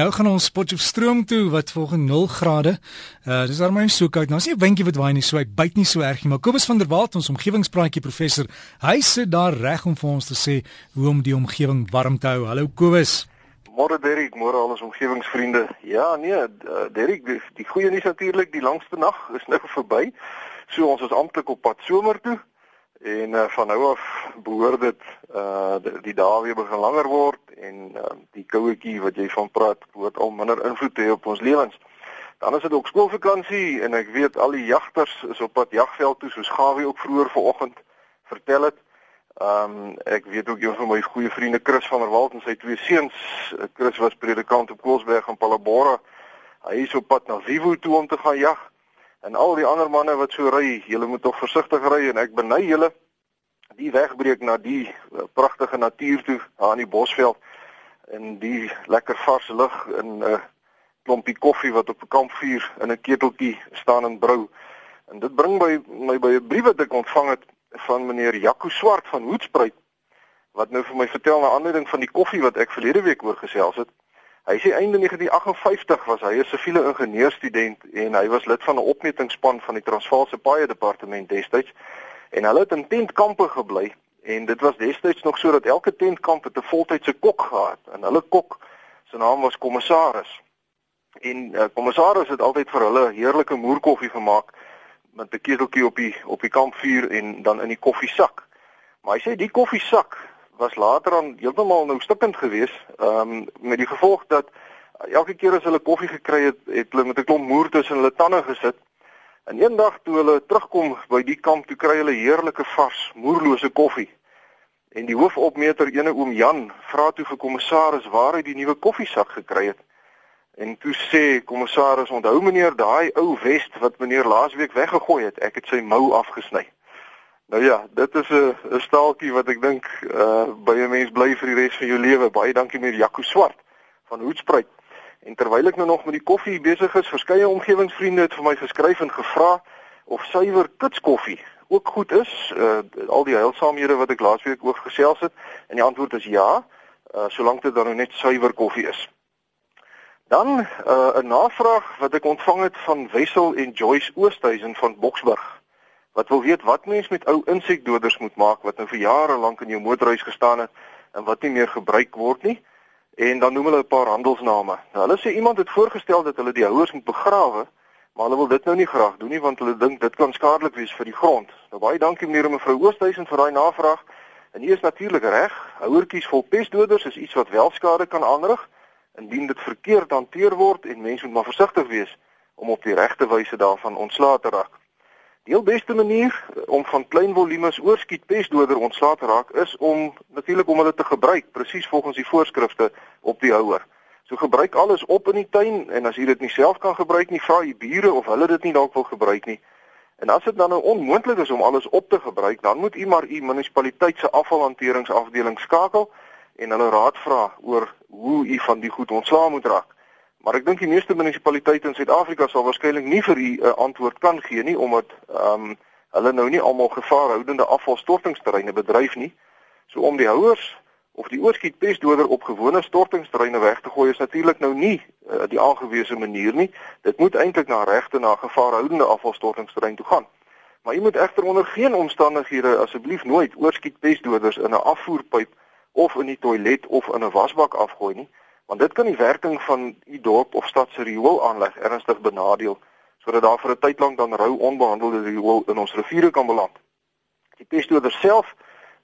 Nou gaan ons Potchefstroom toe wat volgens 0 grade. Uh dis daar my so koud. Nou is nie 'n windjie wat waai nie, so hy byt nie so erg nie. Maar Kobus van der Walt, ons omgewingspraatjie professor, hy sit daar reg om vir ons te sê hoe om die omgewing warm te hou. Hallo Kobus. Môre Derrick, môre al ons omgewingsvriende. Ja, nee, uh, Derrick, die, die goeie nuus natuurlik, die langste nag is nou verby. So ons is amptelik op pad somer toe. En uh, van nou af behoort dit uh die, dae weer begin langer word en uh, die kouetjie wat jy van praat word al minder invloed hê op ons lewens. Dan is dit ook skoolvakansie en ek weet al die jagters is op pad jagveld toe soos Gawie ook vroeër vanoggend vertel het. Um ek weet ook een van my goeie vriende Chris van der Walt en sy twee seuns, Chris was predikant op Koelsberg in Palabora. Hy is op pad na Vivo toe om te gaan jag en al die ander manne wat so ry, julle moet tog versigtig ry en ek beny julle die wegbreek na die uh, pragtige natuur toe daar in die Bosveld en die lekker vars lug en 'n uh, klompie koffie wat op 'n kampvuur in 'n keteltjie staan en brou. En dit bring by my by 'n brief wat ek ontvang het van meneer Jaco Swart van Hoedspruit wat nou vir my vertel na aanleiding van die koffie wat ek verlede week oor gesels het. Hy sê einde 1958 was hy 'n siviele ingenieurstudent en hy was lid van 'n opmetingsspan van die Transvaalse Paaie Departement destyds en hulle het in tentkampe gebly en dit was destyds nog sodat elke tentkamp 'n voltydse kok gehad en hulle kok se naam was kommissaris. En uh, kommissaris het altyd vir hulle heerlike moerkoffie gemaak met 'n keteltjie op die op die kampvuur en dan in die koffiesak. Maar hy sê die koffiesak was later aan heeltemal nou stikkend geweest, ehm um, met die gevolg dat elke keer as hulle koffie gekry het, het hulle met 'n klomp moer tussen hulle tande gesit. En eendag toe hulle terugkom by die kamp, toe kry hulle heerlike vars, moerlose koffie. En die hoofopmeter, ene oom Jan, vra toe vir kommissaris waar hy die nuwe koffiesak gekry het. En toe sê kommissaris, "Onthou meneer, daai ou vest wat meneer laasweek weggegooi het, ek het sy mou afgesny." Nou ja, dit is 'n 'n staaltjie wat ek dink uh by 'n mens bly vir die res van jou lewe. Baie dankie meneer Jaco Swart van Hoedspruit. En terwyl ek nou nog met die koffie besig is, verskeie omgewingsvriende het vir my geskryf en gevra of suiwer kitskoffie ook goed is. Uh al die heilsaamhede wat ek laasweek ook gesels het en die antwoord is ja, uh solank dit dan nou net suiwer koffie is. Dan uh 'n navraag wat ek ontvang het van Wessel en Joyce Oosthuizen van Boksburg wat wil weet wat mens met ou insekdoders moet maak wat nou vir jare lank in jou motorhuis gestaan het en wat nie meer gebruik word nie. En dan noem hulle 'n paar handelsname. Nou hulle sê iemand het voorgestel dat hulle die houers moet begrawe, maar hulle wil dit nou nie graag doen nie want hulle dink dit kan skadelik wees vir die grond. Nou baie dankie meneer en mevrou Oosthuizen vir daai navraag. En hier is natuurlik reg, houertjies vol pestdoders is iets wat wel skade kan aanrig indien dit verkeerd hanteer word en mense moet maar versigtig wees om op die regte wyse daarvan ontslae te raak. Die heel beste manier eh, om van klein volumes oorskiet pestdoder ontslae te raak is om natuurlik om hulle te gebruik presies volgens die voorskrifte op die houer. So gebruik alles op in die tuin en as jy dit nie self kan gebruik nie, vra jy bure of hulle dit nie dalk wil gebruik nie. En as dit dan nou onmoontlik is om alles op te gebruik, dan moet u maar u munisipaliteit se afvalhanteringsafdeling skakel en hulle raad vra oor hoe u van die goed ontslae moet raak. Maar ek dink die meeste munisipaliteite in Suid-Afrika sal waarskynlik nie vir u 'n uh, antwoord kan gee nie omdat ehm um, hulle nou nie almal gevaarhoudende afvalstortingsterreine bedryf nie. So om die houers of die oorskietpesdoder op gewone stortingsterreine weg te gooi is natuurlik nou nie uh, die aangewese manier nie. Dit moet eintlik na regte na gevaarhoudende afvalstortingsterrein toe gaan. Maar jy moet egter onder geen omstandighede asseblief nooit oorskietpesdoders in 'n afvoerpyp of in die toilet of in 'n wasbak afgooi nie want dit kan die werking van u dorp of stad se rioolaanleg ernstig benadeel sodat daar vir 'n tyd lank dan rou onbehandelde riool in ons riviere kan beland. Die pestdoder self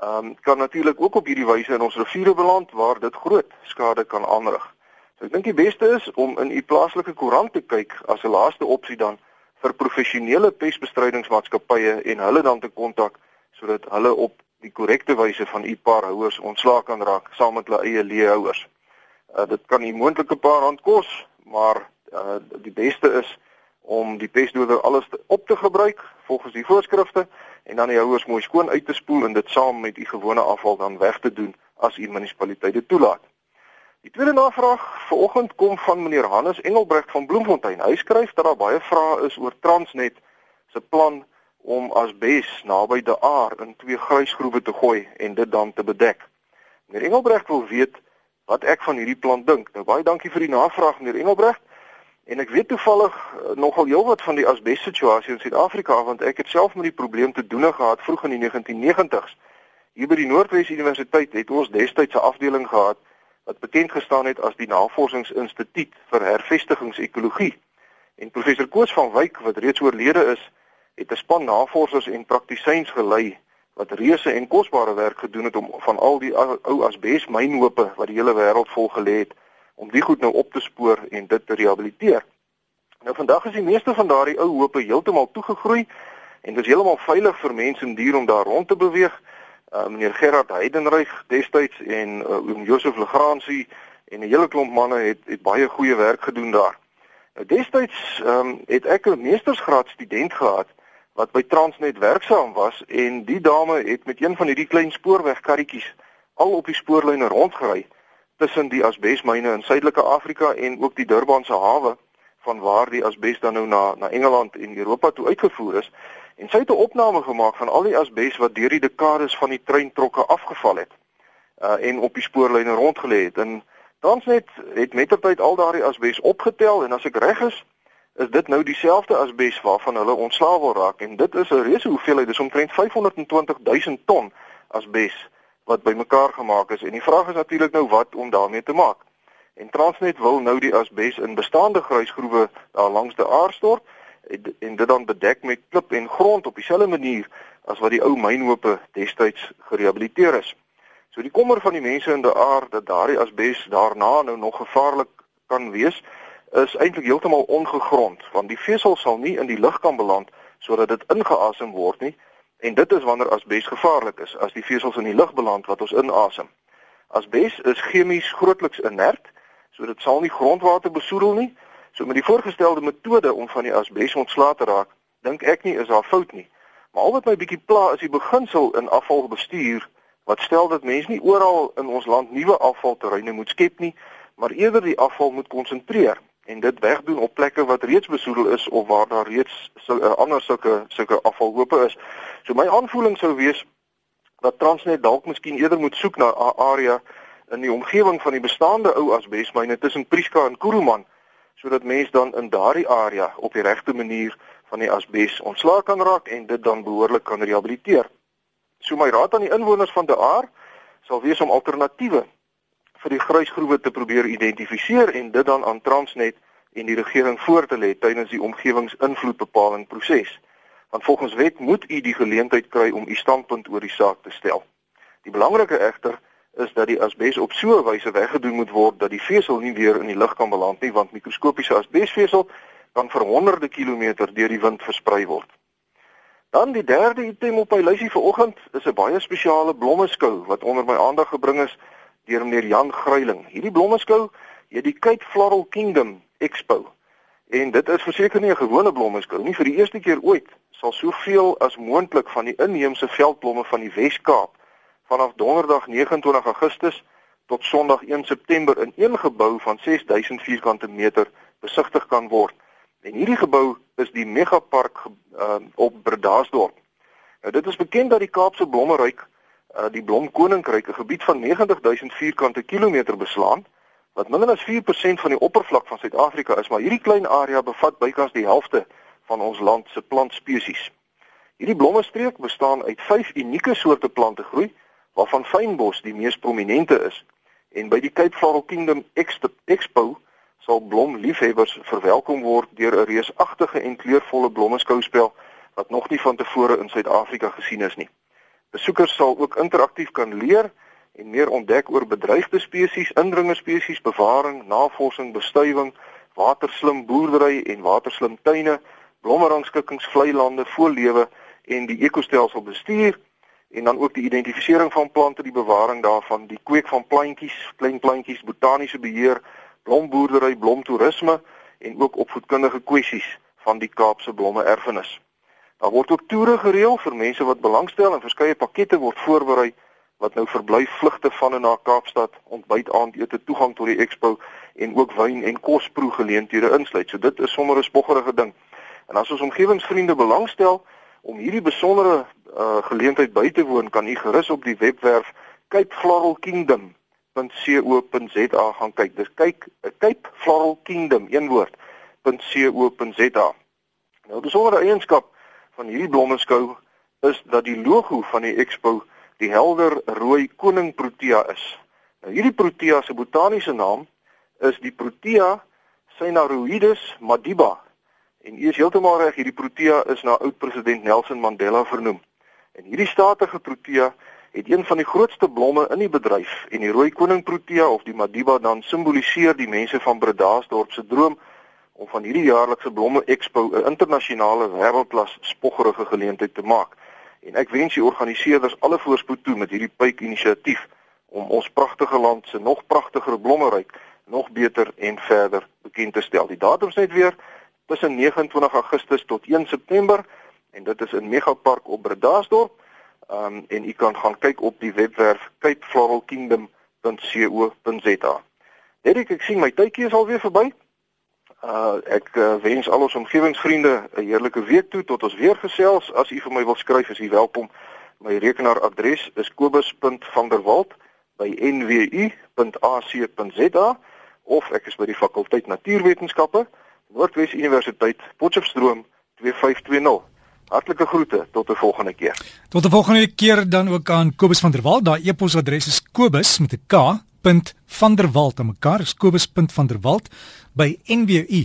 ehm um, kan natuurlik ook op hierdie wyse in ons riviere beland waar dit groot skade kan aanrig. So ek dink die beste is om in u plaaslike koerant te kyk as 'n laaste opsie dan vir professionele pestbestrydingsmaatskappye en hulle dan te kontak sodat hulle op die korrekte wyse van u paar houers ontslae kan raak saam met hulle eie leehouers. Uh, dit kan nie moontlik 'n paar rand kos, maar uh, die beste is om die pestdoder alles te, op te gebruik volgens die voorskrifte en dan die houers mooi skoon uit te spoel en dit saam met u gewone afval dan weg te doen as u munisipaliteit dit toelaat. Die tweede navraag vanoggend kom van meneer Hannes Engelbregt van Bloemfontein. Hy skryf dat daar baie vrae is oor Transnet se plan om asbes naby die aar in twee grysgroewe te gooi en dit dan te bedek. Meneer Engelbregt wil weet wat ek van hierdie plant dink. Nou baie dankie vir die navraag meneer Engelbregt. En ek weet toevallig uh, nogal heelwat van die asbes situasie in Suid-Afrika want ek het self met die probleem te doen gehad vroeg in die 1990s. Hier by die Noordwes Universiteit het ons destyds 'n afdeling gehad wat bekend gestaan het as die Navorsingsinstituut vir Hervestigingsekologie. En professor Koos van Wyk wat reeds oorlede is, het 'n span navorsers en praktisyns gelei wat reuse en kosbare werk gedoen het om van al die ou asbesmynhope wat die hele wêreld vol gelê het om die goed nou op te spoor en dit te rehabiliteer. Nou vandag is die meeste van daardie ou hope heeltemal toegegroei en dit is heeltemal veilig vir mense en diere om daar rond te beweeg. Uh, meneer Gerard Heidenreich destyds en uh, oom Josef Legrandsie en 'n hele klomp manne het het baie goeie werk gedoen daar. Nou destyds um, het ek 'n meestersgraad student gehad wat by Transnet werksaam was en die dame het met een van hierdie klein spoorwegkarretjies al op die spoorlyne rondgery tussen die asbesmyne in Suidelike Afrika en ook die Durbanse hawe van waar die asbes dan nou na na Engeland en Europa toe uitgevoer is. En sy het 'n opname gemaak van al die asbes wat deur die dekades van die treintrokke afgeval het uh, en op die spoorlyne rondgelê het. En Transnet het mettertyd al daardie asbes opgetel en as ek reg is is dit nou dieselfde asbes waarvan hulle ontslaaw wil raak en dit is 'n reuse hoeveelheid dis omtrent 520 000 ton asbes wat bymekaar gemaak is en die vraag is natuurlik nou wat om daarmee te maak. En Transnet wil nou die asbes in bestaande gruisgroewe daar langs die aar stort en, dit dan bedek met klip en grond op dieselfde manier as wat die ou mynhope destyds gerehabiliteer is. So die kommer van die mense in die aar dat daardie asbes daarna nou nog gevaarlik kan wees is eintlik heeltemal ongegrond want die vesel sal nie in die lug kan beland sodat dit ingeasem word nie En dit is wanneer asbes gevaarlik is as die vesels in die lug beland wat ons inasem. Asbes is chemies grootliks inert, so dit sal nie grondwater besoedel nie. So met die voorgestelde metode om van die asbes ontslae te raak, dink ek nie is daar fout nie. Maar al wat my bietjie pla is die beginsel in afvalbestuur wat stel dat mense nie oral in ons land nuwe afvalterreine moet skep nie, maar eerder die afval moet konsentreer en dit wegdoen op plekke wat reeds besoedel is of waar daar reeds so, uh, ander sulke sulke afvalhope is. So my aanvoeling sou wees dat Transnet dalk miskien eerder moet soek na 'n area in die omgewing van die bestaande ou asbesmyne tussen Prieska en Kuruman sodat mense dan in daardie area op die regte manier van die asbes ontslae kan raak en dit dan behoorlik kan rehabiliteer. So my raad aan die inwoners van De Aar sal wees om alternatiewe vir die gruisgroewe te probeer identifiseer en dit dan aan Transnet en die regering voor te lê tydens die omgewingsinvloedbepaling proses. Want volgens wet moet u die geleentheid kry om u standpunt oor die saak te stel. Die belangrike egter is dat die asbes op so 'n wyse weggedoen moet word dat die vesel nie weer in die lug kan beland nie want mikroskopiese asbesvesel kan vir honderde kilometer deur die wind versprei word. Dan die derde item op my lysie vanoggend is 'n baie spesiale blommeskou wat onder my aandag gebring is deur meneer Jan Gruiling. Hierdie blommeskou, jy die Cape Floral Kingdom Expo. En dit is verseker nie 'n gewone blommeskou nie. Vir die eerste keer ooit sal soveel as moontlik van die inheemse veldblomme van die Wes-Kaap vanaf Donderdag 29 Augustus tot Sondag 1 September in een gebou van 6000 vierkante meter besigtig kan word. En hierdie gebou is die Megapark uh, op Bredasdorp. Nou dit is bekend dat die Kaapse blommeryk uh, die Blomkoninkryk 'n gebied van 90000 vierkante kilometer beslaan wat minder as 4% van die oppervlak van Suid-Afrika is, maar hierdie klein area bevat bykans die helfte van ons land se plantspesies. Hierdie blommestreek bestaan uit 5 unieke soorte plante groei, waarvan fynbos die mees prominente is. En by die Cape Floral Kingdom Expo sal blomliefhebbers verwelkom word deur 'n reusagtige en kleurvolle blommeskouspel wat nog nie van tevore in Suid-Afrika gesien is nie. Besoekers sal ook interaktief kan leer en meer ontdek oor bedreigde spesies, indringerspesies, bewaring, navorsing, bestuiving, waterslim boerdery en waterslim tuine, blommerangskikkings, vlei lande, voorlewe en die ekostelsel bestuur en dan ook die identifisering van plante, die bewaring daarvan, die kweek van plantjies, klein plantjies, botaniese beheer, blomboerdery, blomtoerisme en ook opvoedkundige kwessies van die Kaapse blomme erfenis. Daar word ook toere gereël vir mense wat belangstel en verskeie pakkette word voorberei wat nou verblyf vlugte van en na Kaapstad, ontbyt aandete, toegang tot die expo en ook wyn en kosproe geleenthede insluit. So dit is sommer 'n spoggerige ding. En as ons omgewingsvriende belangstel om hierdie besondere uh, geleentheid by te woon, kan u gerus op die webwerf Cape Floral Kingdom .co.za gaan kyk. Dis kyk Cape Floral Kingdom een woord .co.za. Nou die besondere eienskap van hierdie blommeskou is dat die logo van die expo die helder rooi koning protea is. Nou hierdie protea se botaniese naam is die Protea Cynaroides madiba. En u is heeltemal reg, hierdie protea is na oud-president Nelson Mandela vernoem. En hierdie statige protea het een van die grootste blomme in die bedryf en die rooi koning protea of die madiba dan simboliseer die mense van Bredasdorp se droom om van hierdie jaarlikse blomme expo 'n internasionale wêreldklas spoggerige geleentheid te maak. En ek wens die organiseerders alle voorspoed toe met hierdie pyp inisiatief om ons pragtige land se nog pragtiger blommeryk nog beter en verder bekend te stel. Die datum is net weer tussen 29 Augustus tot 1 September en dit is in Megapark op Bredasdorp. Um en u kan gaan kyk op die webwerf capefloralkingdom.co.za. Dit ek sien my tydjie is alweer verby. Uh ek uh, wens al ons omgewingsvriende 'n heerlike week toe tot ons weer gesels. As u vir my wil skryf, is u welkom. My rekenaaradres is kobus.vanderwalt@nwu.ac.za of ek is by die fakulteit Natuurwetenskappe, Noordwes Universiteit, Potchefstroom 2520. Hartlike groete tot 'n volgende keer. Tot 'n volgende keer dan ook aan Kobus van der Walt. Daai e-posadres is kobus met 'n k van der Walt aan mekaar. Kobus.vanderwalt by nwu.ac.za.